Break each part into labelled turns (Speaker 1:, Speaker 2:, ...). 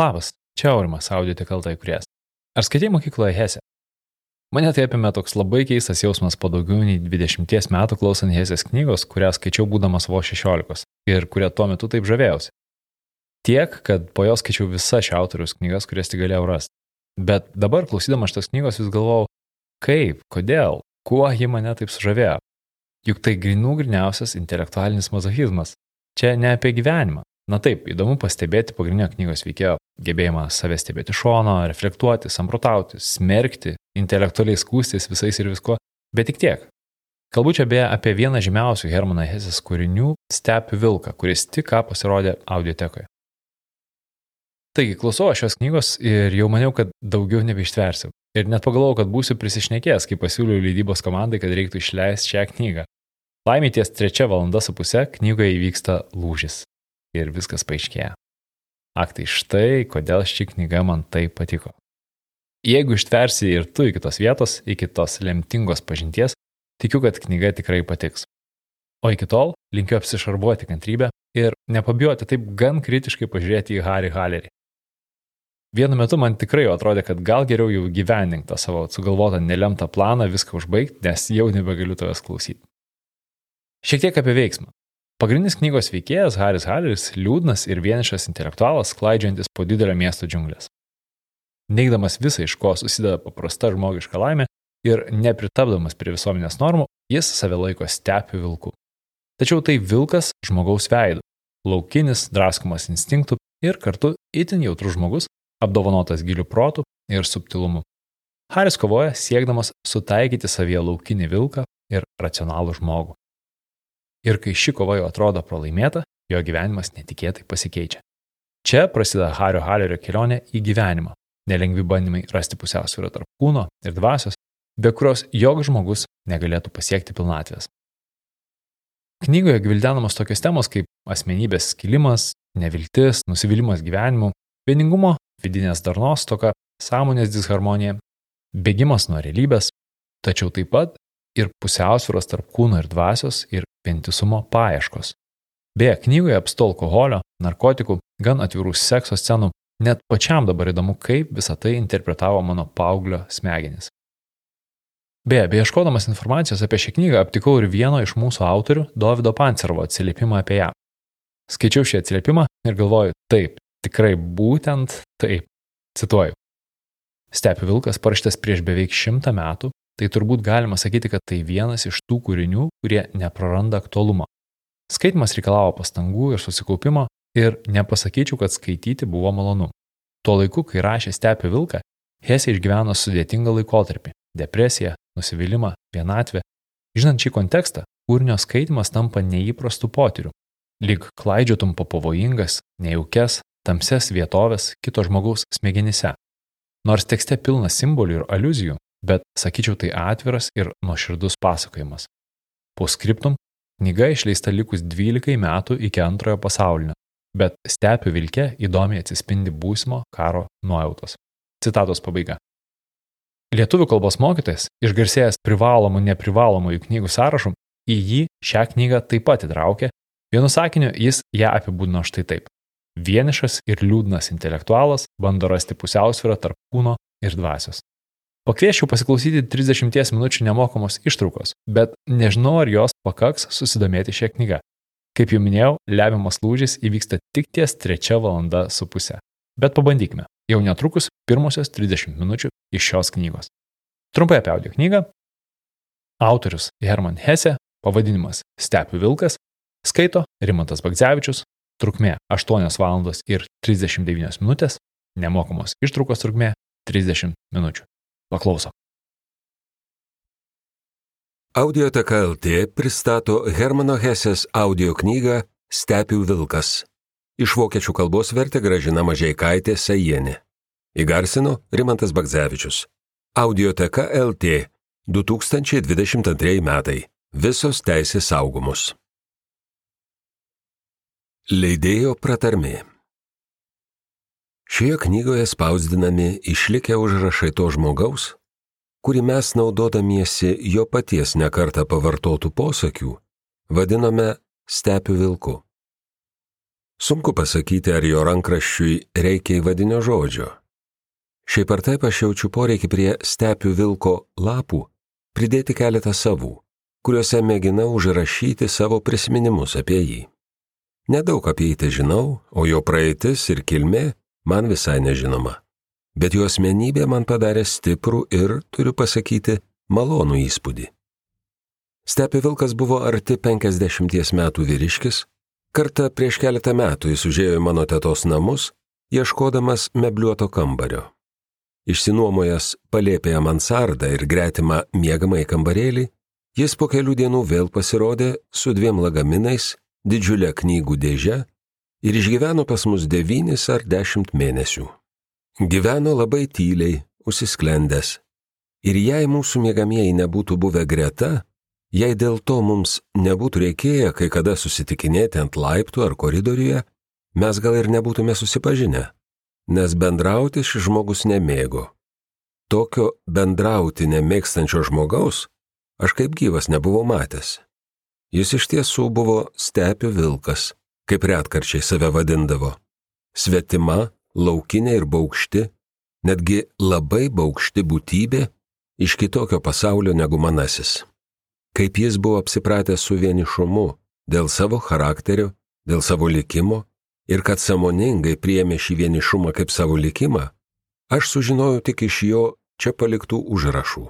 Speaker 1: Labas, čia Aurimas, audio tik kaltai kuriejas. Ar skaitėjai mokykloje Hesę? Mane tai apėmė toks labai keistas jausmas po daugiau nei 20 metų klausant Hesės knygos, kurią skaičiau būdamas vo 16 ir kurią tuo metu taip žavėjausi. Tiek, kad po jos skaičiau visas šio autoriaus knygas, kurias tik galėjau rasti. Bet dabar klausydamas šitos knygos vis galvojau, kaip, kodėl, kuo ji mane taip sužavėjo. Juk tai grinų griniausias intelektualinis mazochizmas. Čia ne apie gyvenimą, Na taip, įdomu pastebėti pagrindinio knygos veikėjo gebėjimą save stebėti šono, reflektuoti, samprotauti, smerkti, intelektualiai skūstis visais ir visko, bet tik tiek. Kalbu čia beje apie vieną žymiausių Hermano Hesės kūrinių - Stepių vilką, kuris tik ką pasirodė audiotekoje. Taigi, klausau šios knygos ir jau maniau, kad daugiau nebeištversiu. Ir net pagalvojau, kad būsiu prisišnekėjęs, kai pasiūliau leidybos komandai, kad reiktų išleisti šią knygą. Laimė ties trečia valanda su pusė knygoje įvyksta lūžis ir viskas paaiškėja. Ak tai štai, kodėl ši knyga man taip patiko. Jeigu ištversi ir tu iki tos vietos, iki tos lemtingos pažinties, tikiu, kad knyga tikrai patiks. O iki tol linkiu apsišarbuoti kantrybę ir nepabijoti taip gan kritiškai pažiūrėti į Harry Hallerį. Vienu metu man tikrai atrodė, kad gal geriau jau gyvenink tą savo sugalvotą nelemtą planą viską užbaigti, nes jau nebegaliu tavęs klausyti. Šiek tiek apie veiksmą. Pagrindinis knygos veikėjas Haris Halleris - liūdnas ir vienišas intelektualas, klaidžiantis po didelio miesto džiunglės. Neigdamas visą, iš ko susideda paprasta žmogiška laimė ir nepritapdamas prie visuomenės normų, jis save laiko stepių vilku. Tačiau tai vilkas žmogaus veidu - laukinis, draskomas instinktų ir kartu itin jautrus žmogus, apdovanotas gilių protų ir subtilumu. Haris kovoja siekdamas sutaikyti savyje laukinį vilką ir racionalų žmogų. Ir kai ši kova jau atrodo pralaimėta, jo gyvenimas netikėtai pasikeičia. Čia prasideda Hario Halerio kelionė į gyvenimą. Nelengvi bandymai rasti pusiausvyrą tarp kūno ir dvasios, be kurios joks žmogus negalėtų pasiekti pilnatvės. Knygoje gvildenamos tokios temos kaip asmenybės skilimas, neviltis, nusivylimas gyvenimu, vieningumo, vidinės darnos toka, sąmonės disharmonija, bėgimas nuo realybės, tačiau taip pat ir pusiausvėros tarp kūno ir dvasios ir vientisumo paieškos. Beje, knygoje apstu alkoholio, narkotikų, gan atvirų sekso scenų, net pačiam dabar įdomu, kaip visą tai interpretavo mano paauglio smegenys. Beje, beieškodamas informacijos apie šią knygą aptikau ir vieno iš mūsų autorių, Davido Pancervo atsiliepimą apie ją. Skaičiau šį atsiliepimą ir galvoju, taip, tikrai būtent taip. Cituoju. Stepių vilkas parašytas prieš beveik šimtą metų tai turbūt galima sakyti, kad tai vienas iš tų kūrinių, kurie nepraranda aktualumo. Skaitimas reikalavo pastangų ir susikaupimo ir nepasakyčiau, kad skaityti buvo malonu. Tuo laiku, kai rašė Stepė Vilką, Hesė išgyveno sudėtingą laikotarpį - depresiją, nusivylimą, vienatvę. Žinant šį kontekstą, kūrinio skaitimas tampa neįprastų potyrių. Lyg klaidžiotum po pavojingas, nejaukes, tamses vietovės kito žmogaus smegenyse. Nors tekste pilna simbolių ir aluzijų, bet sakyčiau tai atviras ir nuoširdus pasakojimas. Po skriptum knyga išleista likus 12 metų iki antrojo pasaulinio, bet stepių vilke įdomiai atsispindi būsimo karo nuojautos. Citatos pabaiga. Lietuvių kalbos mokytojas, išgarsėjęs privalomų neprivalomų knygų sąrašų, į jį šią knygą taip pat įtraukė. Vienu sakiniu jis ją apibūdino štai taip. Vienišas ir liūdnas intelektualas bando rasti pusiausvyrą tarp kūno ir dvasios. Pakvieščiau pasiklausyti 30 minučių nemokamos ištraukos, bet nežinau, ar jos pakaks susidomėti šią knygą. Kaip jau minėjau, lemiamas lūžis įvyksta tik ties trečia valanda su pusė. Bet pabandykime. Jau netrukus pirmosios 30 minučių iš šios knygos. Trumpai apie audio knygą. Autorius Herman Hesse, pavadinimas Stepių vilkas, skaito Rimantas Bagdzevičius, trukmė 8 val. ir 39 minutės, nemokamos ištraukos trukmė 30 minučių. Paklausom.
Speaker 2: Audioteka LT pristato Hermano Hesės audio knygą Stepių vilkas. Iš vokiečių kalbos vertė gražina mažiaikaitė Sajienė. Įgarsino Rimantas Bagdzevičius. Audioteka LT 2022 metai. Visos teisės saugomos. Leidėjo pratarmė. Šioje knygoje spausdinami išlikę užrašai to žmogaus, kurį mes naudodamiesi jo paties nekarta pavartotų posakių, vadiname stepių vilku. Sunku pasakyti, ar jo rankraščiui reikia įvadinio žodžio. Šiaip ar taip aš jaučiu poreikį prie stepių vilko lapų pridėti keletą savų, kuriuose mėginau užrašyti savo prisiminimus apie jį. Nedaug apie jį tai žinau, o jo praeitis ir kilmė man visai nežinoma. Bet jo asmenybė man padarė stiprų ir, turiu pasakyti, malonų įspūdį. Stepi Vilkas buvo arti 50 metų vyriškis, kartą prieš keletą metų jis užėjo į mano tėtos namus, ieškodamas mebliuoto kambario. Išsinuomojęs palėpėje mansardą ir gretimą miegamąjį kambarėlį, jis po kelių dienų vėl pasirodė su dviem lagaminais, didžiulę knygų dėžę ir išgyveno pas mus devynis ar dešimt mėnesių. Gyveno labai tyliai, užsisklendęs. Ir jei mūsų mėgamieji nebūtų buvę greta, jei dėl to mums nebūtų reikėję kai kada susitikinėti ant laiptų ar koridoriuje, mes gal ir nebūtume susipažinę, nes bendrauti šis žmogus nemėgo. Tokio bendrauti nemėgstančio žmogaus aš kaip gyvas nebuvau matęs. Jis iš tiesų buvo stepių vilkas, kaip retkarčiai save vadindavo. Svetima, laukinė ir baukšti, netgi labai baukšti būtybė iš kitokio pasaulio negu manasis. Kaip jis buvo apsipratęs su vienišumu dėl savo charakterio, dėl savo likimo ir kad samoningai priemė šį vienišumą kaip savo likimą, aš sužinojau tik iš jo čia paliktų užrašų.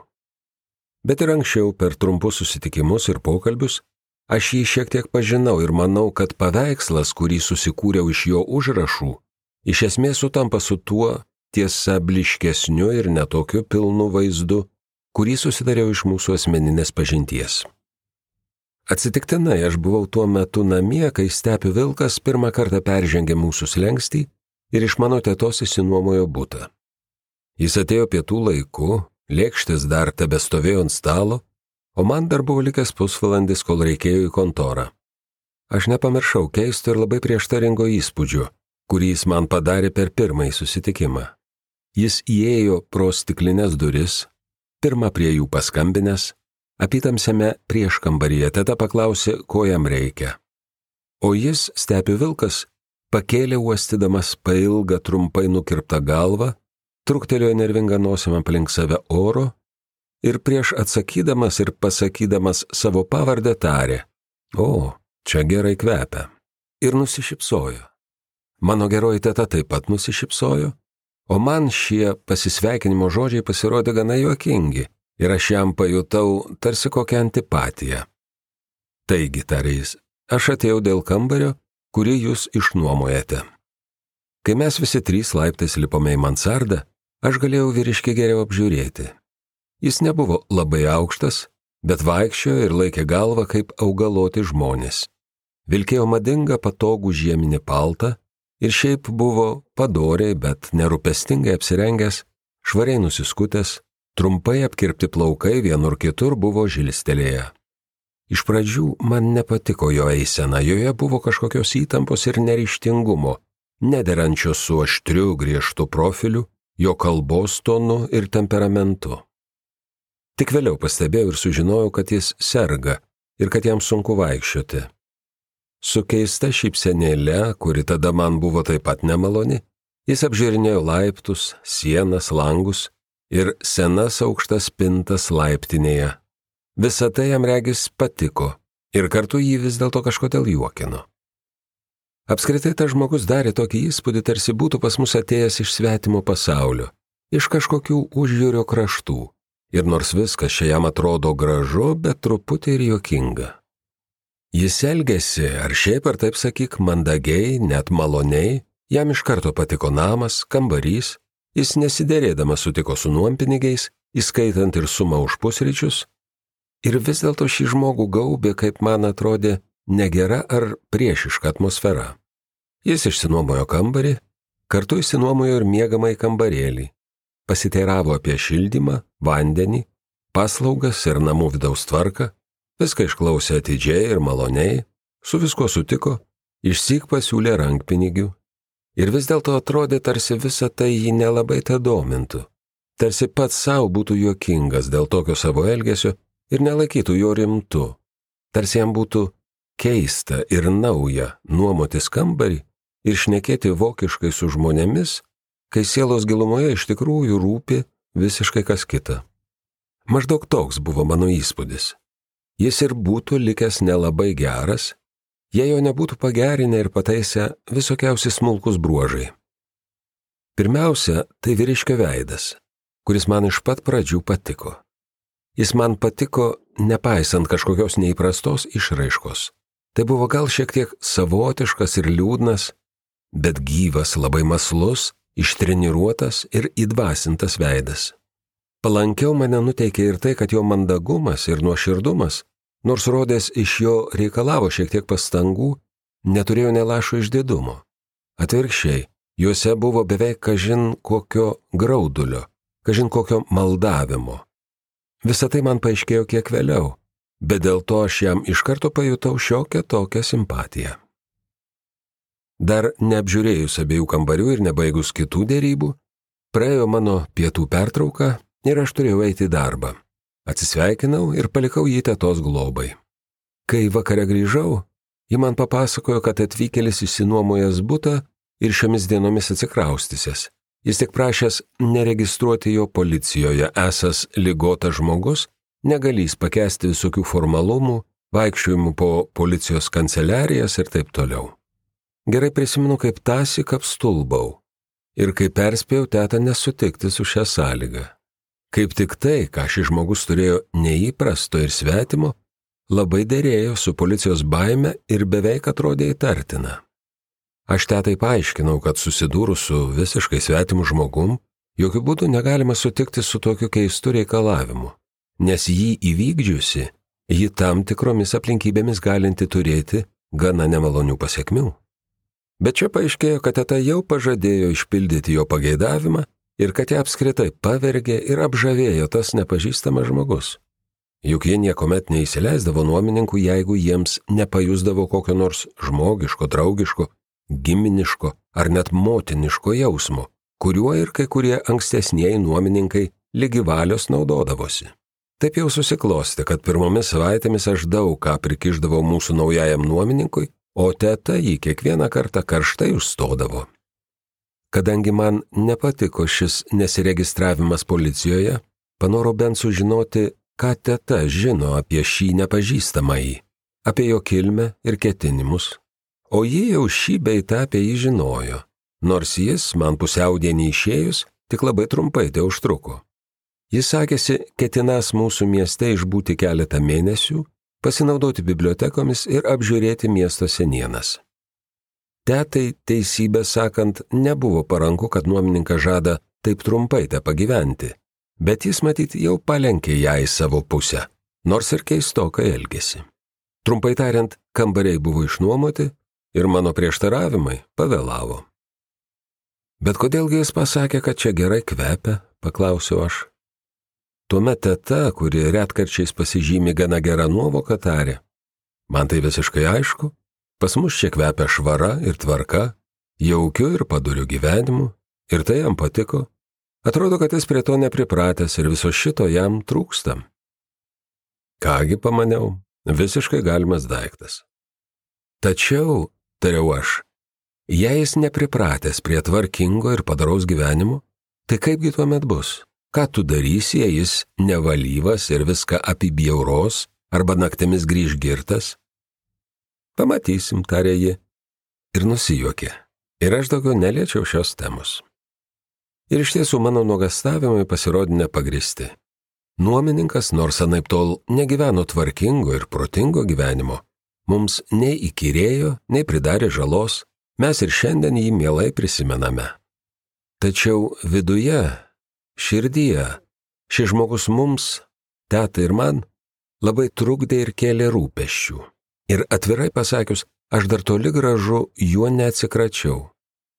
Speaker 2: Bet ir anksčiau per trumpus susitikimus ir pokalbius Aš jį šiek tiek pažinau ir manau, kad paveikslas, kurį susikūriau iš jo užrašų, iš esmės sutampa su tuo tiesa bliškesniu ir netokiu pilnu vaizdu, kurį susidariau iš mūsų asmeninės pažinties. Atsitiktinai aš buvau tuo metu namie, kai stepių vilkas pirmą kartą peržengė mūsų slengstį ir iš mano tėtos įsinuomojo būtą. Jis atėjo pietų laiku, lėkštis dar tebestovėjo ant stalo, o man dar buvo likęs pusvalandis, kol reikėjo į kontorą. Aš nepamiršau keisto ir labai prieštaringo įspūdžio, kurį jis man padarė per pirmąjį susitikimą. Jis įėjo pro stiklinės duris, pirmą prie jų paskambinęs, apitamsiame prieškambaryje tada paklausė, ko jam reikia. O jis, stepių vilkas, pakėlė uostydamas pailgą trumpai nukirptą galvą, truktelėjo nervingą nosimą aplink save oro ir prieš atsakydamas ir pasakydamas savo pavardę tarė, o, čia gerai kvepia. Ir nusišypsojo. Mano geroji teta taip pat nusišypsojo, o man šie pasisveikinimo žodžiai pasirodė gana juokingi ir aš jam pajutau tarsi kokią antipatiją. Taigi, tarė jis, aš atėjau dėl kambario, kurį jūs išnuomojate. Kai mes visi trys laiptais lipome į mansardą, aš galėjau vyriškį geriau apžiūrėti. Jis nebuvo labai aukštas, bet vaikščiojo ir laikė galvą kaip augaloti žmonės. Vilkėjo madingą patogų žieminį paltą ir šiaip buvo padoriai, bet nerūpestingai apsirengęs, švariai nusiskutęs, trumpai apkirpti plaukai vienur kitur buvo žilstelėję. Iš pradžių man nepatiko jo eisena, joje buvo kažkokios įtampos ir neryštingumo, nederančios su aštriu griežtu profiliu, jo kalbos tonu ir temperamentu. Tik vėliau pastebėjau ir sužinojau, kad jis serga ir kad jam sunku vaikščioti. Su keista šypsenėlė, kuri tada man buvo taip pat nemaloni, jis apžiūrinėjo laiptus, sienas, langus ir senas aukštas pintas laiptinėje. Visą tai jam regis patiko ir kartu jį vis dėlto kažkodėl juokino. Apskritai tas žmogus darė tokį įspūdį, tarsi būtų pas mus atėjęs iš svetimo pasaulio, iš kažkokių užjūrio kraštų ir nors viskas čia jam atrodo gražu, bet truputį ir juokinga. Jis elgėsi, ar šiaip ar taip sakyk, mandagiai, net maloniai, jam iš karto patiko namas, kambarys, jis nesiderėdamas sutiko su nuompinigiais, įskaitant ir sumą už pusryčius, ir vis dėlto šį žmogų gaubė, kaip man atrodė, negera ar priešiška atmosfera. Jis išsinuomojo kambarį, kartu išsinuomojo ir miegamą į kambarėlį, pasiteiravo apie šildymą, vandenį, paslaugas ir namų vidaus tvarką, viską išklausė atidžiai ir maloniai, su viskuo sutiko, išsik pasiūlė rankpinigių. Ir vis dėlto atrodė, tarsi visa tai jį nelabai te domintų, tarsi pats savo būtų juokingas dėl tokio savo elgesio ir nelaikytų jo rimtu, tarsi jam būtų keista ir nauja nuomotis kambarį, ir šnekėti vokiškai su žmonėmis, kai sielos gilumoje iš tikrųjų rūpi visiškai kas kita. Maždaug toks buvo mano įspūdis. Jis ir būtų likęs nelabai geras, jei jo nebūtų pagerinę ir pataisę visokiausi smulkus bruožai. Pirmiausia, tai vyriškio veidas, kuris man iš pat pradžių patiko. Jis man patiko nepaisant kažkokios neįprastos išraiškos. Tai buvo gal šiek tiek savotiškas ir liūdnas, bet gyvas, labai maslus, ištreniruotas ir įdvasintas veidas. Palankiau mane nuteikė ir tai, kad jo mandagumas ir nuoširdumas, nors rodės iš jo reikalavo šiek tiek pastangų, neturėjo nelašo išdidumo. Atvirkščiai, juose buvo beveik kažin kokio graudulio, kažin kokio maldavimo. Visą tai man paaiškėjo kiek vėliau, bet dėl to aš jam iš karto pajutau šiokią tokią simpatiją. Dar neapžiūrėjus abiejų kambarių ir nebaigus kitų dėrybų, praėjo mano pietų pertrauka ir aš turėjau eiti į darbą. Atsisveikinau ir palikau jį tėtos globai. Kai vakare grįžau, ji man papasakojo, kad atvykėlis įsinuomojęs būtą ir šiomis dienomis atsikraustysės Jis tik prašęs neregistruoti jo policijoje, esas lygotas žmogus, negalys pakesti visokių formalumų, vaikščiojimų po policijos kanceliarijas ir taip toliau. Gerai prisimenu, kaip tasik apstulbau ir kaip perspėjau tetą nesutikti su šią sąlygą. Kaip tik tai, ką šis žmogus turėjo neįprasto ir svetimo, labai dėrėjo su policijos baime ir beveik atrodė įtartina. Aš tetai paaiškinau, kad susidūrus su visiškai svetimu žmogum, jokių būdų negalima sutikti su tokiu keistu reikalavimu, nes jį įvykdžiusi, ji tam tikromis aplinkybėmis galinti turėti gana nemalonių pasiekmių. Bet čia paaiškėjo, kad teta jau pažadėjo išpildyti jo pageidavimą ir kad ją apskritai pavergė ir apžavėjo tas nepažįstamas žmogus. Juk jie niekuomet neįsileisdavo nuomininkų, jeigu jiems nepajusdavo kokio nors žmogiško, draugiško giminiško ar net motiniško jausmo, kuriuo ir kai kurie ankstesnieji nuomininkai lygi valios naudodavosi. Taip jau susiklosti, kad pirmomis savaitėmis aš daug ką prikiždavau mūsų naujajam nuomininkui, o teta jį kiekvieną kartą karštai užstodavo. Kadangi man nepatiko šis nesiregistravimas policijoje, panorau bent sužinoti, ką teta žino apie šį nepažįstamąjį, apie jo kilmę ir ketinimus, o ji jau šį beitą apie jį žinojo, nors jis man pusiaudienį išėjus tik labai trumpai tai užtruko. Jis sakėsi, ketinas mūsų mieste išbūti keletą mėnesių, pasinaudoti bibliotekomis ir apžiūrėti miesto senienas. Tetai, teisybę sakant, nebuvo paranku, kad nuomininkas žada taip trumpai te pagyventi, bet jis matyt jau palenkė ją į savo pusę, nors ir keistokai elgėsi. Trumpai tariant, kambariai buvo išnuomoti, ir mano prieštaravimai pavėlavo. Bet kodėlgi jis pasakė, kad čia gerai kvepia, paklausiau aš. Tuomet teta, kuri retkarčiais pasižymi gana gerą nuovoką, tarė. Man tai visiškai aišku, pas mus čia kvepia švara ir tvarka, jaukiu ir paduriu gyvenimu, ir tai jam patiko. Atrodo, kad jis prie to nepripratęs ir viso šito jam trūksta. Kągi pamaniau, visiškai galimas daiktas. Tačiau tariau aš. Jei jis nepripratęs prie tvarkingo ir padaraus gyvenimo, tai kaipgi tuomet bus? Ką tu darysi, jei jis nevalyvas ir viską apibjauros, arba naktimis grįž girtas? Pamatysim, tarė ji. Ir nusijuokė. Ir aš daugiau neliečiau šios temos. Ir iš tiesų mano nuogastavimai pasirodė nepagristi. Nuomininkas, nors anaip tol negyveno tvarkingo ir protingo gyvenimo, mums nei įkyrėjo, nei pridarė žalos, mes ir šiandien jį mielai prisimename. Tačiau viduje, širdyje, šis žmogus mums, teta ir man, labai trukdė ir kėlė rūpeščių. Ir atvirai pasakius, aš dar toli gražu juo neatsikračiau.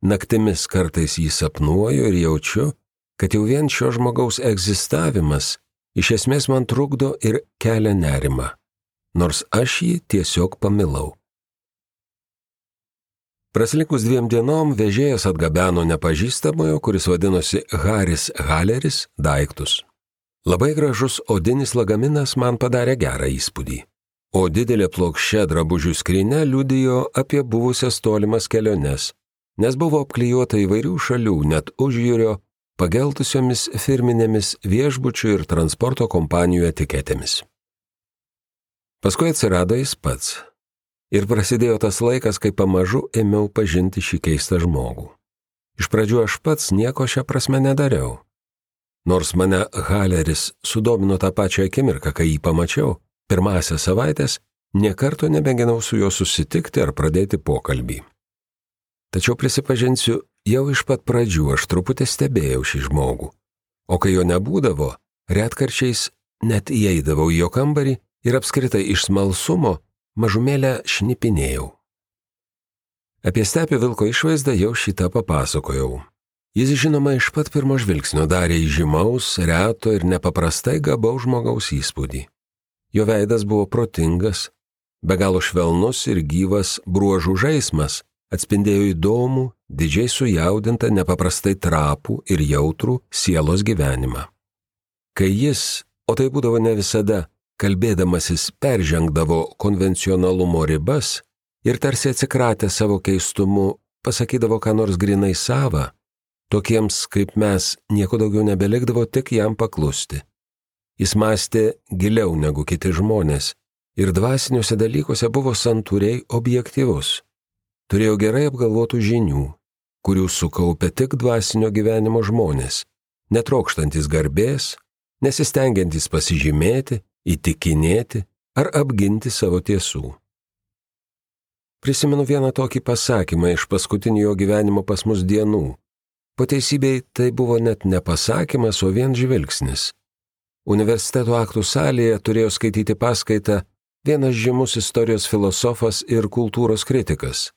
Speaker 2: Naktimis kartais jį sapnuoju ir jaučiu, kad jau vien šio žmogaus egzistavimas iš esmės man trukdo ir kelia nerimą nors aš jį tiesiog pamilau. Praslikus dviem dienom vežėjas atgabeno nepažįstamojo, kuris vadinosi Haris Haleris, daiktus. Labai gražus odinis lagaminas man padarė gerą įspūdį, o didelė plokščia drabužių skrinė liudijo apie buvusias tolimas keliones, nes buvo apklijuota įvairių šalių, net užjūrio, pageltusiomis firminėmis viešbučių ir transporto kompanijų etiketėmis. Paskui atsirado jis pats. Ir prasidėjo tas laikas, kai pamažu ėmiau pažinti šį keistą žmogų. Iš pradžių aš pats nieko šią prasme nedariau. Nors mane Haleris sudomino tą pačią akimirką, kai jį pamačiau, pirmąsias savaitės, niekarto nebeginau su juo susitikti ar pradėti pokalbį. Tačiau prisipažinsiu, jau iš pat pradžių aš truputį stebėjau šį žmogų. O kai jo nebūdavo, retkarčiais net įeidavau į jo kambarį ir apskritai iš smalsumo mažumėlę šnipinėjau. Apie stepį vilko išvaizdą jau šitą papasakojau. Jis žinoma iš pat pirmo žvilgsnio darė įžymaus, reto ir nepaprastai gabaus žmogaus įspūdį. Jo veidas buvo protingas, be galo švelnus ir gyvas bruožų žaismas, atspindėjo įdomų, didžiai sujaudintą, nepaprastai trapų ir jautrų sielos gyvenimą. Kai jis, o tai būdavo ne visada, kalbėdamasis peržengdavo konvencionalumo ribas ir tarsi atsikratę savo keistumu pasakydavo ką nors grinai savą, tokiems kaip mes nieko daugiau nebelikdavo tik jam paklusti. Jis mąstė giliau negu kiti žmonės ir dvasiniuose dalykuose buvo santūriai objektivus turėjo gerai apgalvotų žinių, kurių sukaupė tik dvasinio gyvenimo žmonės, netrokštantis garbės, nesistengiantis pasižymėti, įtikinėti ar apginti savo tiesų. Prisimenu vieną tokį pasakymą iš paskutinių jo gyvenimo pas mus dienų. Po teisybei tai buvo net ne pasakymas, o vien žvilgsnis. Universiteto aktų salėje turėjo skaityti paskaitą vienas žymus istorijos filosofas ir kultūros kritikas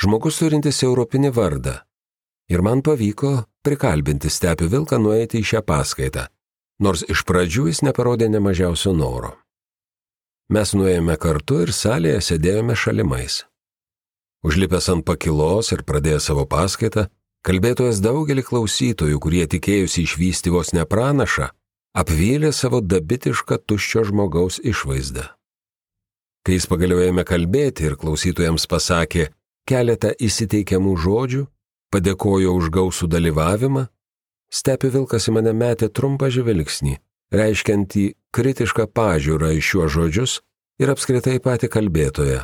Speaker 2: žmogus turintis europinį vardą. Ir man pavyko prikalbinti stepių vilką nueiti į šią paskaitą, nors iš pradžių jis neparodė nemažiausio noro. Mes nuėjome kartu ir salėje sėdėjome šalimais. Užlipęs ant pakilos ir pradėjęs savo paskaitą, kalbėtojas daugelį klausytojų, kurie tikėjusi išvysti vos nepranašą, apvylė savo dabitišką tuščio žmogaus išvaizdą. Kai jis pagaliau ėmė kalbėti ir klausytojams pasakė, keletą įsiteikiamų žodžių, padėkojo už gausų dalyvavimą, stepi vilkas į mane metė trumpą žvilgsnį, reiškiantį kritišką pažiūrą į šiuos žodžius ir apskritai patį kalbėtoją.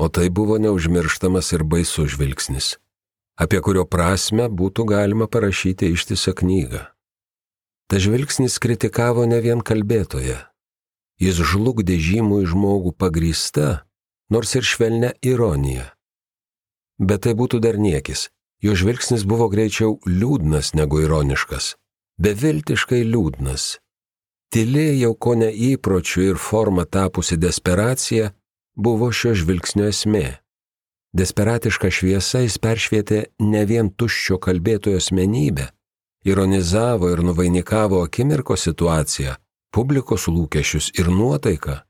Speaker 2: O tai buvo neužmirštamas ir baisus žvilgsnis, apie kurio prasme būtų galima parašyti ištisą knygą. Ta žvilgsnis kritikavo ne vien kalbėtoją. Jis žlugdė žymų į žmogų pagrįsta, nors ir švelnia ironija. Bet tai būtų dar niekis, jo žvilgsnis buvo greičiau liūdnas negu ironiškas, beviltiškai liūdnas. Tylė jau ko ne įpročių ir forma tapusi desperacija buvo šio žvilgsnio esmė. Desperatiška šviesa jis peršvietė ne vien tuščio kalbėtojo asmenybę, ironizavo ir nuvainikavo akimirko situaciją, publikos lūkesčius ir nuotaiką,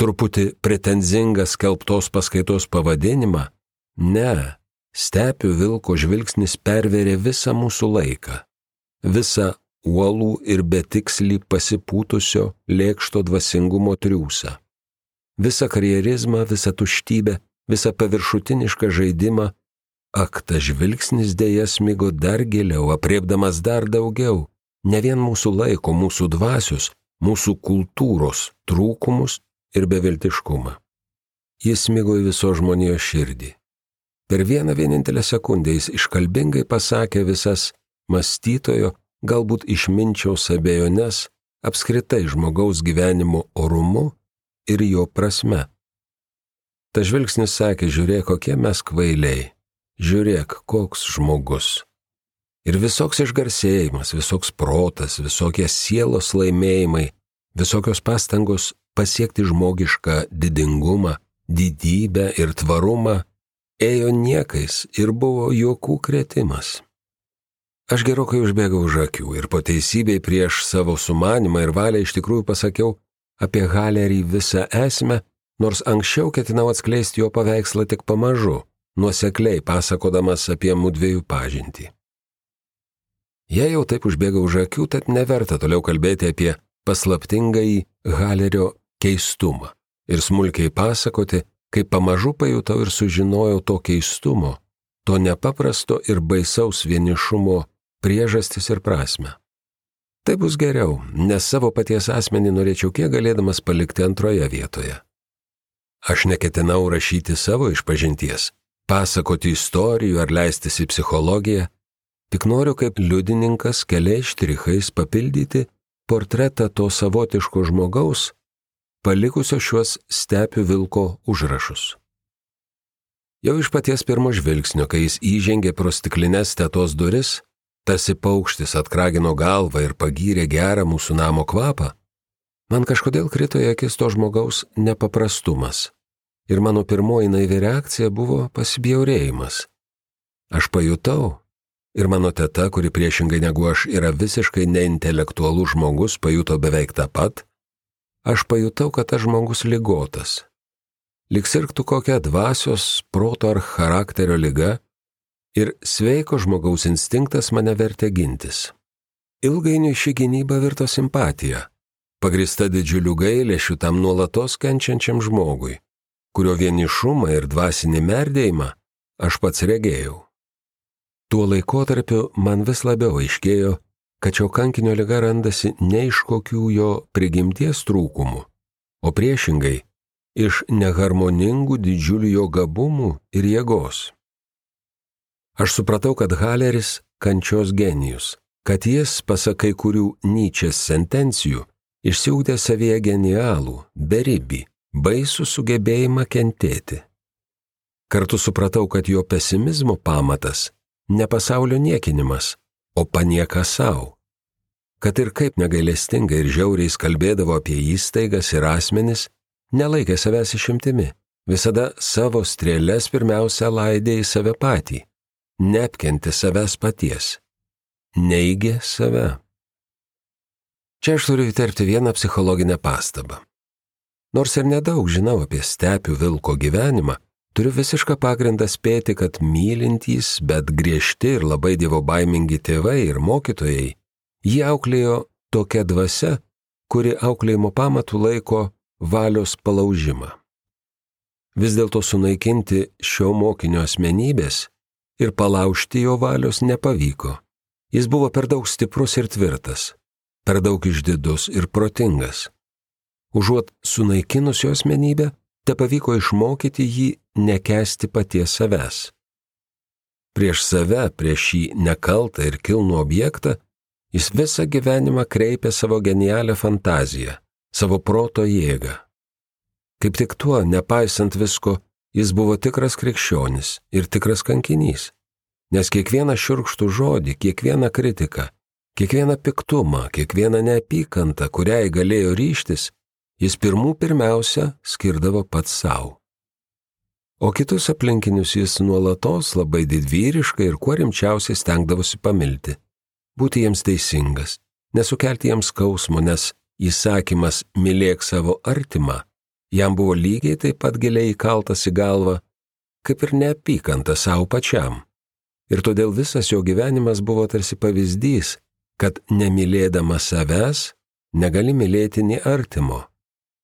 Speaker 2: truputį pretenzingas kelbtos paskaitos pavadinimą, ne, stepių vilko žvilgsnis perverė visą mūsų laiką, visą uolų ir betikslį pasipūtusio lėkšto dvasingumo triūsą, visą karjerizmą, visą tuštybę, visą paviršutinišką žaidimą, ak, ta žvilgsnis dėja smigo dar giliau, apriepdamas dar daugiau, ne vien mūsų laiko, mūsų dvasios, mūsų kultūros trūkumus ir beviltiškumą. Jis smigo į viso žmonijos širdį. Per vieną vienintelę sekundę jis iškalbingai pasakė visas mąstytojo, galbūt išminčiaus abejonės, apskritai žmogaus gyvenimo orumu ir jo prasme. Ta žvilgsnis sakė, žiūrėk, kokie mes kvailiai, žiūrėk, koks žmogus. Ir visoks išgarsėjimas, visoks protas, visokie sielos laimėjimai, visokios pastangos pasiekti žmogišką didingumą, didybę ir tvarumą ėjo niekais ir buvo juokų kretimas. Aš gerokai užbėgau už akių ir po teisybei prieš savo sumanimą ir valią iš tikrųjų pasakiau apie Halerį visą esmę, nors anksčiau ketinau atskleisti jo paveikslą tik pamažu, nuosekliai pasakodamas apie mūdviejų pažintį. Jei jau taip užbėgau už akių, tad neverta toliau kalbėti apie paslaptingąjį Halerio keistumą ir smulkiai pasakoti, kaip pamažu pajutau ir sužinojau to keistumo, to nepaprasto ir baisaus vienišumo priežastis ir prasme. Tai bus geriau, nes savo paties asmenį norėčiau kiek galėdamas palikti antroje vietoje. Aš neketinau rašyti savo išpažinties, pasakoti istorijų ar leistis į psichologiją, tik noriu kaip liudininkas keliais štrichais papildyti portretą to savotiško žmogaus, palikusio šiuos stepių vilko užrašus. Jau iš paties pirmo žvilgsnio, kai jis įžengė pro stiklinės tetos duris, tarsi paukštis atkragino galvą ir pagyrė gerą mūsų namo kvapą, man kažkodėl krito į akis to žmogaus nepaprastumas. Ir mano pirmoji naivi reakcija buvo pasibjaurėjimas. Aš pajutau, ir mano teta, kuri priešingai negu aš yra visiškai neintelektualus žmogus, pajuto beveik tą pat, aš pajutau, kad tas žmogus lygotas lik sirgtų kokią dvasios, proto ar charakterio lyga ir sveiko žmogaus instinktas mane vertė gintis. Ilgainiui ši gynyba virto simpatija, pagrista didžiuliu gailėšiu tam nuolatos kenčiančiam žmogui, kurio vienišumą ir dvasinį merdėjimą aš pats regėjau. Tuo laikotarpiu man vis labiau aiškėjo, kad šio kankinio lyga randasi ne iš kokių jo prigimties trūkumų, o priešingai iš neharmoningų didžiulių jo gabumų ir jėgos. Aš supratau, kad Haleris kančios genijus, kad jis, pasak kai kurių Nyčės sentencijų, išsiugdė savyje genialų, beribį, baisų sugebėjimą kentėti. Kartu supratau, kad jo pesimizmo pamatas ne pasaulio niekinimas, o panieka savo. Kad ir kaip negailestingai ir žiauriai kalbėdavo apie įstaigas ir asmenis, nelaikė savęs išimtimi, visada savo strėlės pirmiausia laidė į save patį, neapkenti savęs paties, neigė save. Čia aš turiu įterpti vieną psichologinę pastabą. Nors ir nedaug žinau apie stepių vilko gyvenimą, turiu visišką pagrindą spėti, kad mylintys, bet griežti ir labai dievo baimingi tėvai ir mokytojai jį auklėjo tokia dvasia, kuri auklėjimo pamatų laiko valios palaužimą. Vis dėlto sunaikinti šio mokinio asmenybės ir palaužti jo valios nepavyko. Jis buvo per daug stiprus ir tvirtas, per daug išdidus ir protingas. Užuot sunaikinus jo asmenybę, te pavyko išmokyti jį nekesti paties savęs. Prieš save, prieš šį nekaltą ir kilnų objektą, jis visą gyvenimą kreipė savo genialią fantaziją, savo proto jėgą. Kaip tik tuo, nepaisant visko, jis buvo tikras krikščionis ir tikras kankinys. Nes kiekvieną šiurkštų žodį, kiekvieną kritiką, kiekvieną piktumą, kiekvieną neapykantą, kuriai galėjo ryštis, jis pirmų pirmiausia skirdavo pats savo. O kitus aplinkinius jis nuolatos labai didvyriškai ir kuo rimčiausiai stengdavosi pamilti, būti jiems teisingas, nesukelti jiems skausmo, nes įsakymas mylėk savo artimą jam buvo lygiai taip pat giliai įkaltas į galvą, kaip ir neapykanta savo pačiam. Ir todėl visas jo gyvenimas buvo tarsi pavyzdys, kad nemylėdama savęs negali mylėti nei artimo,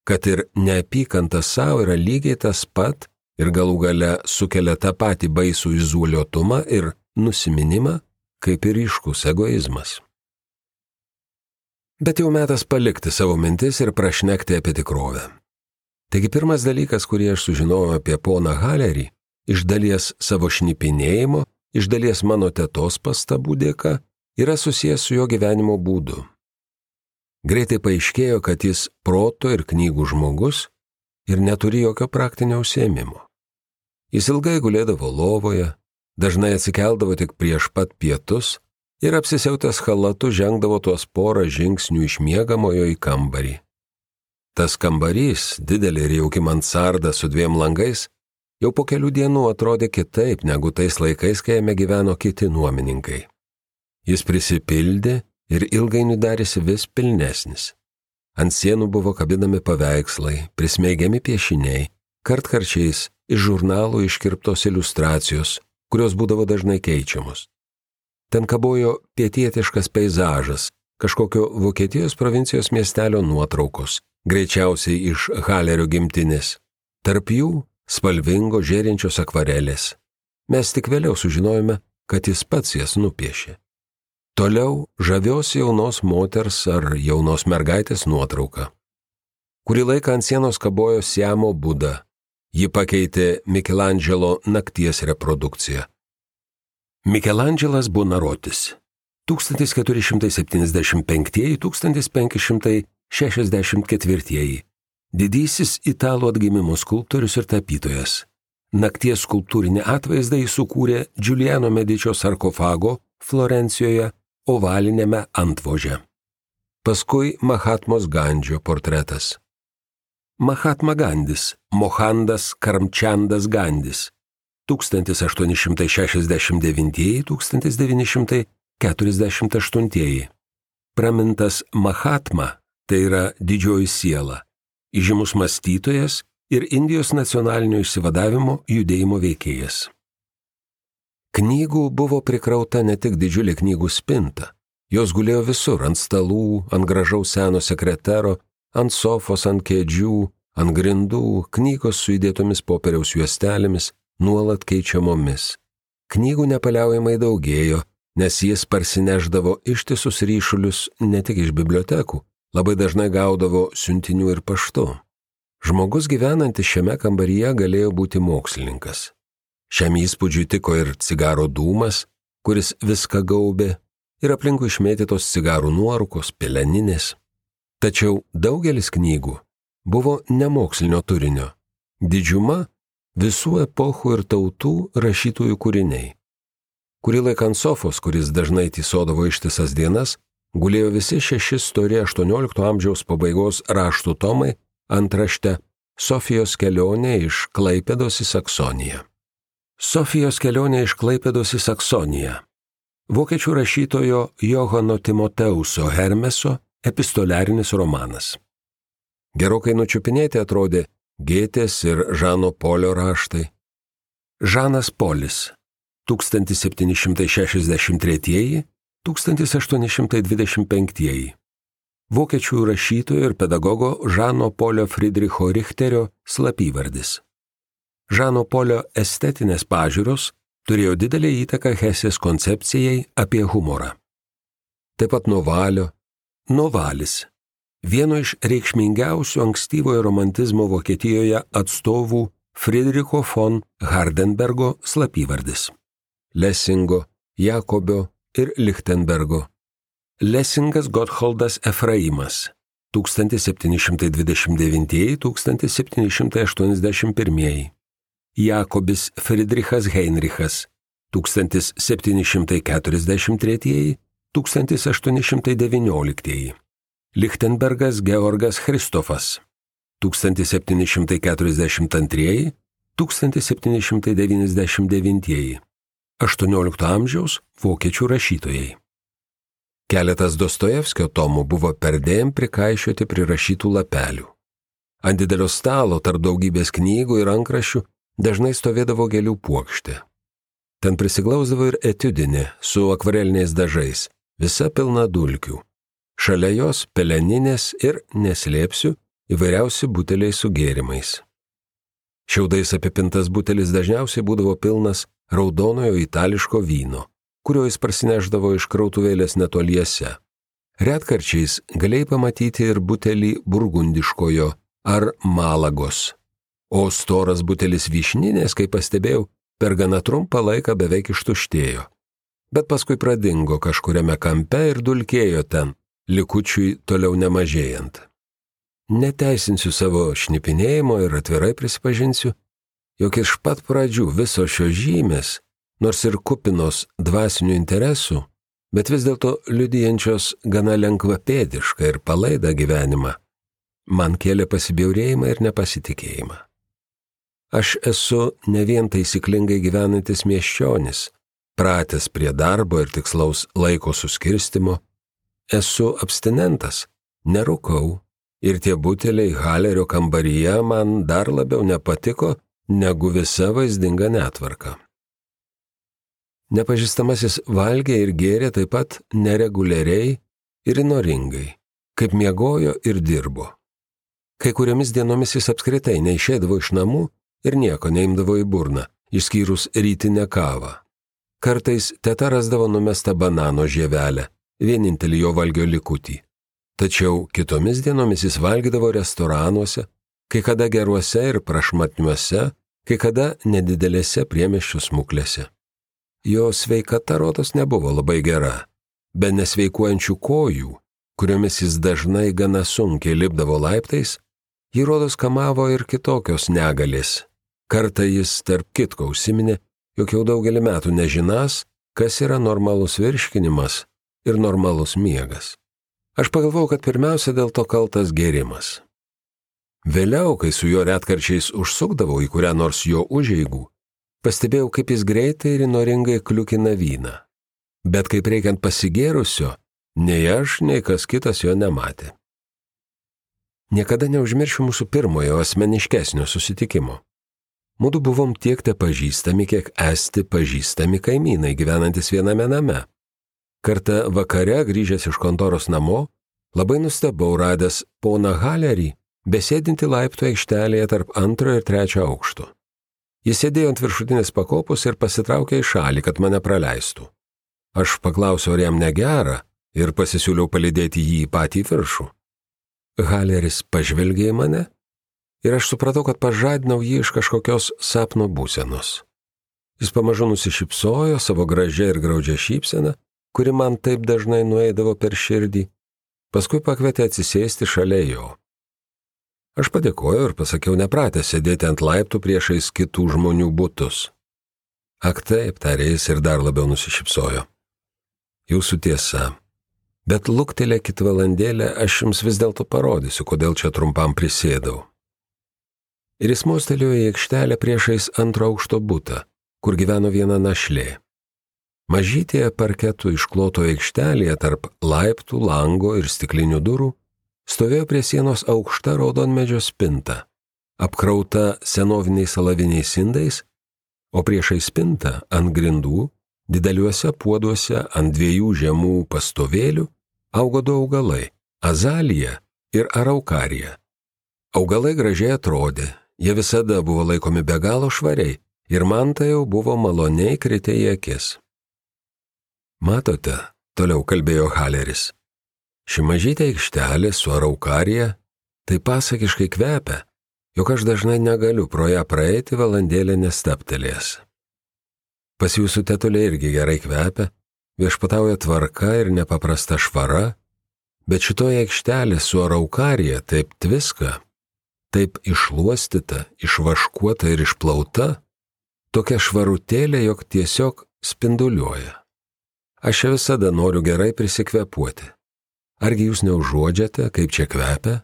Speaker 2: kad ir neapykanta savo yra lygiai tas pat ir galų gale sukelia tą patį baisų izoliuotumą ir nusiminimą, kaip ir iškus egoizmas. Bet jau metas palikti savo mintis ir prašnekti apie tikrovę. Taigi pirmas dalykas, kurį aš sužinojau apie poną Halerį, iš dalies savo šnipinėjimo, iš dalies mano tetos pastabų dėka, yra susijęs su jo gyvenimo būdu. Greitai paaiškėjo, kad jis proto ir knygų žmogus ir neturi jokio praktinio užsiemimo. Jis ilgai gulėdavo lovoje, dažnai atsikeldavo tik prieš pat pietus ir apsisiautęs halatu žengdavo tuos porą žingsnių iš miegamojo į kambarį. Tas kambarys, didelė ir jauki mansarda su dviem langais, jau po kelių dienų atrodė kitaip negu tais laikais, kai jame gyveno kiti nuomininkai. Jis prisipildė ir ilgainiui darėsi vis pilnesnis. Ant sienų buvo kabinami paveikslai, prismeigiami piešiniai, kartkarčiais iš žurnalų iškirptos iliustracijos, kurios būdavo dažnai keičiamos. Ten kabojo pietietiškas peizažas, kažkokio Vokietijos provincijos miestelio nuotraukos, greičiausiai iš Halerio gimtinės. Tarp jų spalvingo žėrinčios akvarelės. Mes tik vėliau sužinojome, kad jis pats jas nupiešė. Toliau žavios jaunos moters ar jaunos mergaitės nuotrauka. Kurį laiką ant sienos kabojo Siamo Buda. Ji pakeitė Michelangelo nakties reprodukciją. Michelangelas Bonarotis 1475-1564 Didysis italų atgimimo skulptorius ir tapytojas. Nakties skulptūrinį atvaizdą jis sukūrė Giuliano Medičio sarkofago Florencijoje ovalinėme antvože. Paskui Mahatmos Gandžio portretas. Mahatma Gandis, Mohandas Karmčandas Gandis 1869-1948. Pramintas Mahatma tai yra didžioji siela, įžymus mąstytojas ir Indijos nacionalinio išsivadavimo judėjimo veikėjas. Knygų buvo prikrauta ne tik didžiulė knygų spinta, jos gulėjo visur - ant stalų, ant gražaus seno sekretero, ant sofos, ant kėdžių, ant grindų, knygos su įdėtomis popieriaus juostelėmis, nuolat keičiamomis. Knygų nepaliaujamai daugėjo, nes jis parsineždavo ištisus ryšulius ne tik iš bibliotekų, labai dažnai gaudavo siuntinių ir paštu. Žmogus gyvenantis šiame kambaryje galėjo būti mokslininkas. Šiam įspūdžiui tiko ir cigaro dūmas, kuris viską gaubė, ir aplinkui išmėtytos cigarų nuorukos, peleninės. Tačiau daugelis knygų buvo nemokslinio turinio. Didžiuma visų epochų ir tautų rašytojų kūriniai. Kurį laiką ant sofos, kuris dažnai tysodavo ištisas dienas, gulėjo visi šeši stori 18 amžiaus pabaigos raštų tomai antrašte Sofijos kelionė iš Klaipėdos į Saksoniją. Sofijos kelionė iš Klaipėdos į Saksoniją. Vokiečių rašytojo Johano Timoteuso Hermeso epistoliarinis romanas. Gerokai nučiupinėti atrodė Gėtės ir Žano Polio raštai. Žanas Polis 1763-1825. Vokiečių rašytojo ir pedagogo Žano Polio Friedricho Richterio slapyvardis. Žano Polio estetinės pažiūros turėjo didelį įtaką Hesės koncepcijai apie humorą. Taip pat Novalio, Novalis vieno iš reikšmingiausių ankstyvojo romantizmo Vokietijoje atstovų Friedricho von Hardenbergo slapyvardis - Lesingo, Jakobio ir Lichtenbergo. Lesingas Gottholdas Efraimas 1729-1781. Jakobis Friedrichas Heinrichas 1743-1819. Lichtenbergas Georgas Kristofas 1742-1799 18 amžiaus vokiečių rašytojai. Keletas Dostojevskio tomų buvo perdėm prikaišioti prirašytų lapelių. Ant didelio stalo tarp daugybės knygų ir rankraščių dažnai stovėdavo gėlių puokštė. Ten prisiglausdavo ir etudinė su akvareliniais dažais, visa pilna dulkių. Šalia jos peleninės ir, neslėpsiu, įvairiausi buteliai su gėrimais. Šiaudais apipintas butelis dažniausiai būdavo pilnas raudonojo itališko vyno, kurio jis parsineždavo iš krautuvėlės netoliese. Retkarčiais galėjai pamatyti ir butelį burgundiškojo ar malagos. O storas butelis vyšninės, kaip pastebėjau, per gana trumpą laiką beveik ištuštėjo. Bet paskui pradingo kažkuriame kampe ir dulkėjo ten, likučiui toliau nemažėjant. Neteisinsiu savo šnipinėjimo ir atvirai prisipažinsiu, jog iš pat pradžių visos šios žymės, nors ir kupinos dvasinių interesų, bet vis dėlto liudijančios gana lengvapėdišką ir palaidą gyvenimą, man kėlė pasibjaurėjimą ir nepasitikėjimą. Aš esu ne vien taisyklingai gyvenantis miesčionis, pratęs prie darbo ir tikslaus laiko suskirstimo, esu abstinentas, nerūkau ir tie buteliai Halerio kambaryje man dar labiau nepatiko negu visa vaizdinga netvarka. Nepažįstamasis valgė ir gėrė taip pat nereguliariai ir inoringai, kaip miegojo ir dirbo. Kai kuriomis dienomis jis apskritai neišėdavo iš namų ir nieko neimdavo į burną, išskyrus rytinę kavą. Kartais teta rasdavo numestą banano žievelę, vienintelį jo valgio likutį. Tačiau kitomis dienomis jis valgydavo restoranuose, kai kada geruose ir prašmatniuose, kai kada nedidelėse priemeščių smuklėse. Jo sveikata rodos nebuvo labai gera, be nesveikuojančių kojų, kuriomis jis dažnai gana sunkiai lipdavo laiptais, jį rodos kamavo ir kitokios negalės. Kartą jis tarp kitko užsiminė, jog jau daugelį metų nežinas, kas yra normalus virškinimas ir normalus miegas. Aš pagalvojau, kad pirmiausia dėl to kaltas gėrimas. Vėliau, kai su juo retkarčiais užsukdavau į kurią nors jo užeigų, pastebėjau, kaip jis greitai ir noringai kliukina vyną. Bet kaip reikiant pasigėrusio, nei aš, nei kas kitas jo nematė. Niekada neužmiršiu mūsų pirmojo asmeniškesnio susitikimo. Mūdu buvom tiek te pažįstami, kiek esti pažįstami kaimynai gyvenantis viename name. Kartą vakare grįžęs iš kontoros namo, labai nustebau radęs poną Halerį, besėdinti laiptų aikštelėje tarp antrojo ir trečio aukšto. Jis sėdėjo ant viršutinės pakopos ir pasitraukė į šalį, kad mane praleistų. Aš paklausiau, ar jam negera ir pasisiūliau palidėti jį į patį viršų. Haleris pažvelgė į mane ir aš supratau, kad pažadinau jį iš kažkokios sapno būsenos. Jis pamažu nusišypsojo savo gražią ir graudžią šypseną, kuri man taip dažnai nueidavo per širdį, paskui pakvietė atsisėsti šalia jo. Aš padėkojau ir pasakiau nepratęs sėdėti ant laiptų priešais kitų žmonių būtus. Ak taip, tarė jis ir dar labiau nusišypsojo. Jūsų tiesa. Bet luktelėkit valandėlę, aš jums vis dėlto parodysiu, kodėl čia trumpam prisėdau ir jis mostelėjo į aikštelę priešais antro aukšto būtą, kur gyveno viena našlė. Mažytėje parketų iškloto aikštelėje tarp laiptų, lango ir stiklinių durų stovėjo prie sienos aukšta raudonmedžio spinta, apkrauta senoviniais salaviniais indais, o priešai spinta ant grindų, dideliuose puoduose ant dviejų žemų pastovėlių augo du augalai - azalija ir araukarija. Augalai gražiai atrodė, Jie visada buvo laikomi be galo švariai ir man tai jau buvo maloniai kritę į akis. Matote, toliau kalbėjo Haleris, ši mažytė aikštelė su araukarija tai pasakiškai kvepia, jog aš dažnai negaliu pro ją praeiti valandėlę nestaptelės. Pas jūsų tetulė irgi gerai kvepia, viešpatauja tvarka ir nepaprasta švara, bet šitoje aikštelė su araukarija taip tviska, taip išluostyta, išvaškuota ir išplauta, tokia švarutėlė, jog tiesiog spinduliuoja. Aš čia visada noriu gerai prisikvepuoti. Argi jūs neužuodžiate, kaip čia kvepia?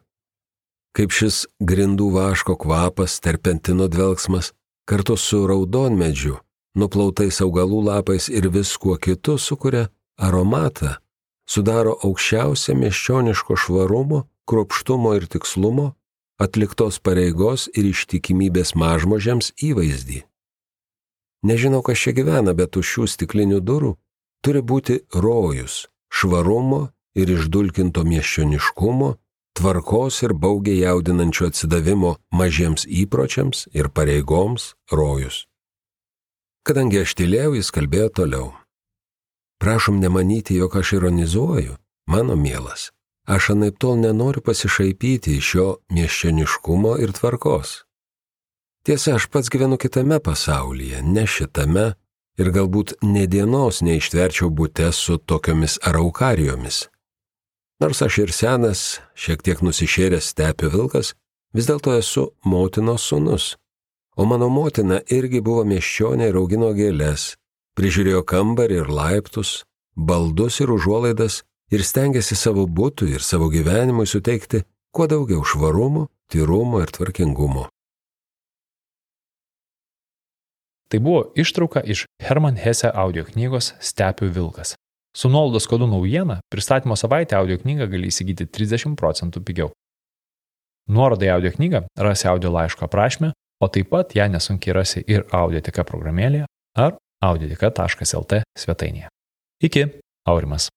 Speaker 2: Kaip šis grindų vaško kvapas, terpentino dvelgsmas, kartu su raudonmedžiu, nuplautais augalų lapais ir viskuo kitu sukuria aromatą, sudaro aukščiausią miesčioniško švarumo, kruopštumo ir tikslumo, atliktos pareigos ir ištikimybės mažmožiams įvaizdį. Nežinau, kas čia gyvena, bet už šių stiklinių durų turi būti rojus, švarumo ir išdulkinto miesčioniškumo, tvarkos ir baugiai jaudinančio atsidavimo mažiems įpročiams ir pareigoms rojus. Kadangi aš tylėjau, jis kalbėjo toliau. Prašom nemanyti, jog aš ironizuoju, mano mielas. Aš anaip tol nenoriu pasišaipyti iš jo miesčioniškumo ir tvarkos. Tiesa, aš pats gyvenu kitame pasaulyje, ne šitame, ir galbūt ne dienos neištverčiau būte su tokiomis araukarijomis. Nors aš ir senas, šiek tiek nusišėręs stepių vilkas, vis dėlto esu motinos sunus. O mano motina irgi buvo miesčionė ir augino gėlės, prižiūrėjo kambarį ir laiptus, baldus ir užuolaidas ir stengiasi savo būtui ir savo gyvenimui suteikti kuo daugiau švarumo, tyrumo ir tvarkingumo.
Speaker 1: Tai buvo ištrauka iš Herman Hesse audio knygos Stepių vilkas. Su nuolaidos kodu naujiena pristatymo savaitę audio knygą gali įsigyti 30 procentų pigiau. Nuorodą į audio knygą rasi audio laiško aprašymę, o taip pat ją nesunkiai rasi ir audioteka programėlėje ar audioteka.lt svetainėje. Iki, Aurimas.